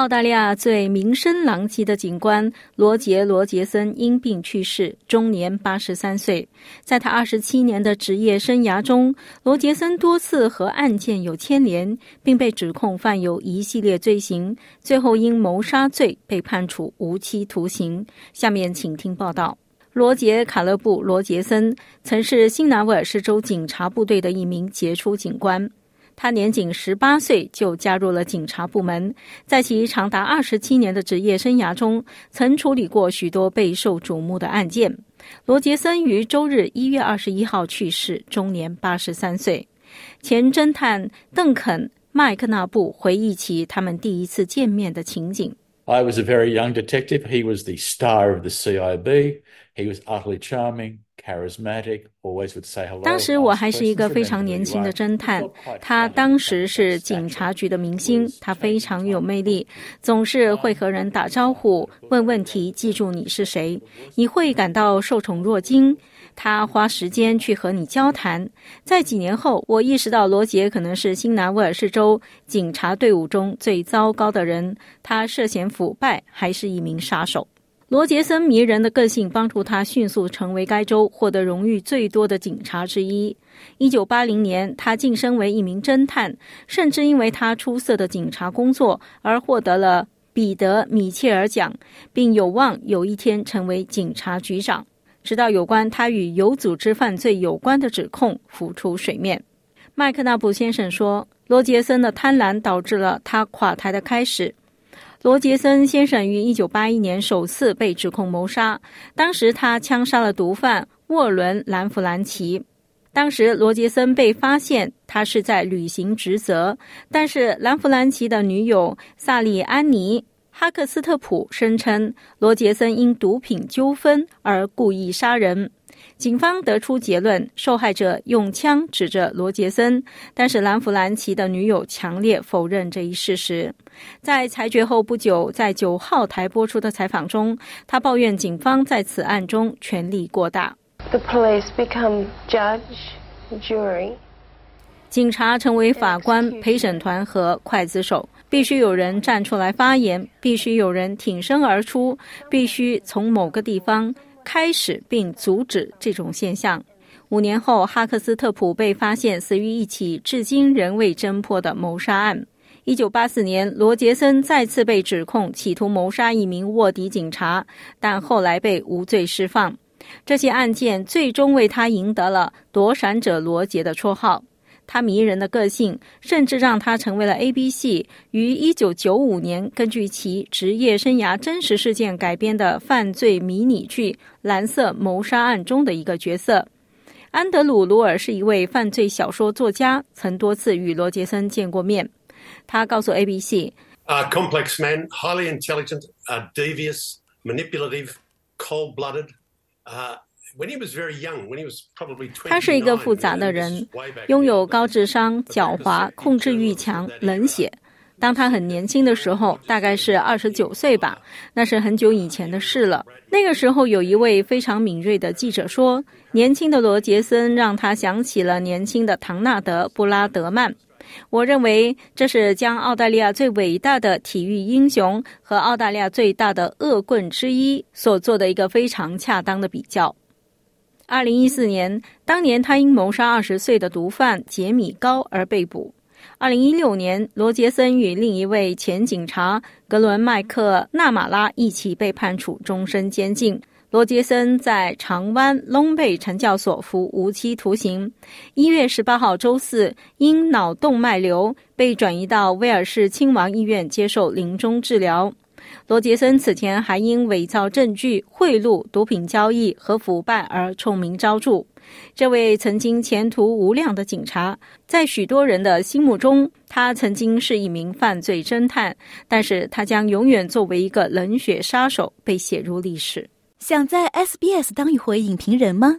澳大利亚最名声狼藉的警官罗杰·罗杰森因病去世，终年八十三岁。在他二十七年的职业生涯中，罗杰森多次和案件有牵连，并被指控犯有一系列罪行，最后因谋杀罪被判处无期徒刑。下面请听报道。罗杰·卡勒布·罗杰森曾是新南威尔士州警察部队的一名杰出警官。他年仅十八岁就加入了警察部门，在其长达二十七年的职业生涯中，曾处理过许多备受瞩目的案件。罗杰森于周日一月二十一号去世，终年八十三岁。前侦探邓肯·麦克纳布回忆起他们第一次见面的情景：“I was a very young detective. He was the star of the CIB. He was utterly charming.” 当时我还是一个非常年轻的侦探，他当时是警察局的明星，他非常有魅力，总是会和人打招呼、问问题，记住你是谁，你会感到受宠若惊。他花时间去和你交谈。在几年后，我意识到罗杰可能是新南威尔士州警察队伍中最糟糕的人，他涉嫌腐败，还是一名杀手。罗杰森迷人的个性帮助他迅速成为该州获得荣誉最多的警察之一。一九八零年，他晋升为一名侦探，甚至因为他出色的警察工作而获得了彼得·米切尔奖，并有望有一天成为警察局长。直到有关他与有组织犯罪有关的指控浮出水面，麦克纳布先生说：“罗杰森的贪婪导致了他垮台的开始。”罗杰森先生于一九八一年首次被指控谋杀，当时他枪杀了毒贩沃伦·兰弗兰奇。当时罗杰森被发现，他是在履行职责，但是兰弗兰奇的女友萨利安妮·哈克斯特普声称罗杰森因毒品纠纷而故意杀人。警方得出结论，受害者用枪指着罗杰森，但是兰弗兰奇的女友强烈否认这一事实。在裁决后不久，在九号台播出的采访中，他抱怨警方在此案中权力过大。The police become judge, jury. 警察成为法官、陪审团和刽子手，必须有人站出来发言，必须有人挺身而出，必须从某个地方。开始并阻止这种现象。五年后，哈克斯特普被发现死于一起至今仍未侦破的谋杀案。一九八四年，罗杰森再次被指控企图谋杀一名卧底警察，但后来被无罪释放。这些案件最终为他赢得了“躲闪者罗杰”的绰号。他迷人的个性，甚至让他成为了 ABC 于一九九五年根据其职业生涯真实事件改编的犯罪迷你剧《蓝色谋杀案》中的一个角色。安德鲁·鲁尔是一位犯罪小说作家，曾多次与罗杰森见过面。他告诉 ABC：“A complex man, highly intelligent, a devious, manipulative, cold-blooded.” 他是一个复杂的人，拥有高智商、狡猾、控制欲强、冷血。当他很年轻的时候，大概是二十九岁吧，那是很久以前的事了。那个时候，有一位非常敏锐的记者说，年轻的罗杰森让他想起了年轻的唐纳德·布拉德曼。我认为这是将澳大利亚最伟大的体育英雄和澳大利亚最大的恶棍之一所做的一个非常恰当的比较。二零一四年，当年他因谋杀二十岁的毒贩杰米高而被捕。二零一六年，罗杰森与另一位前警察格伦麦克纳马拉一起被判处终身监禁。罗杰森在长湾隆贝惩教所服无期徒刑。一月十八号周四，因脑动脉瘤被转移到威尔士亲王医院接受临终治疗。罗杰森此前还因伪造证据、贿赂、毒品交易和腐败而臭名昭著。这位曾经前途无量的警察，在许多人的心目中，他曾经是一名犯罪侦探，但是他将永远作为一个冷血杀手被写入历史。想在 SBS 当一回影评人吗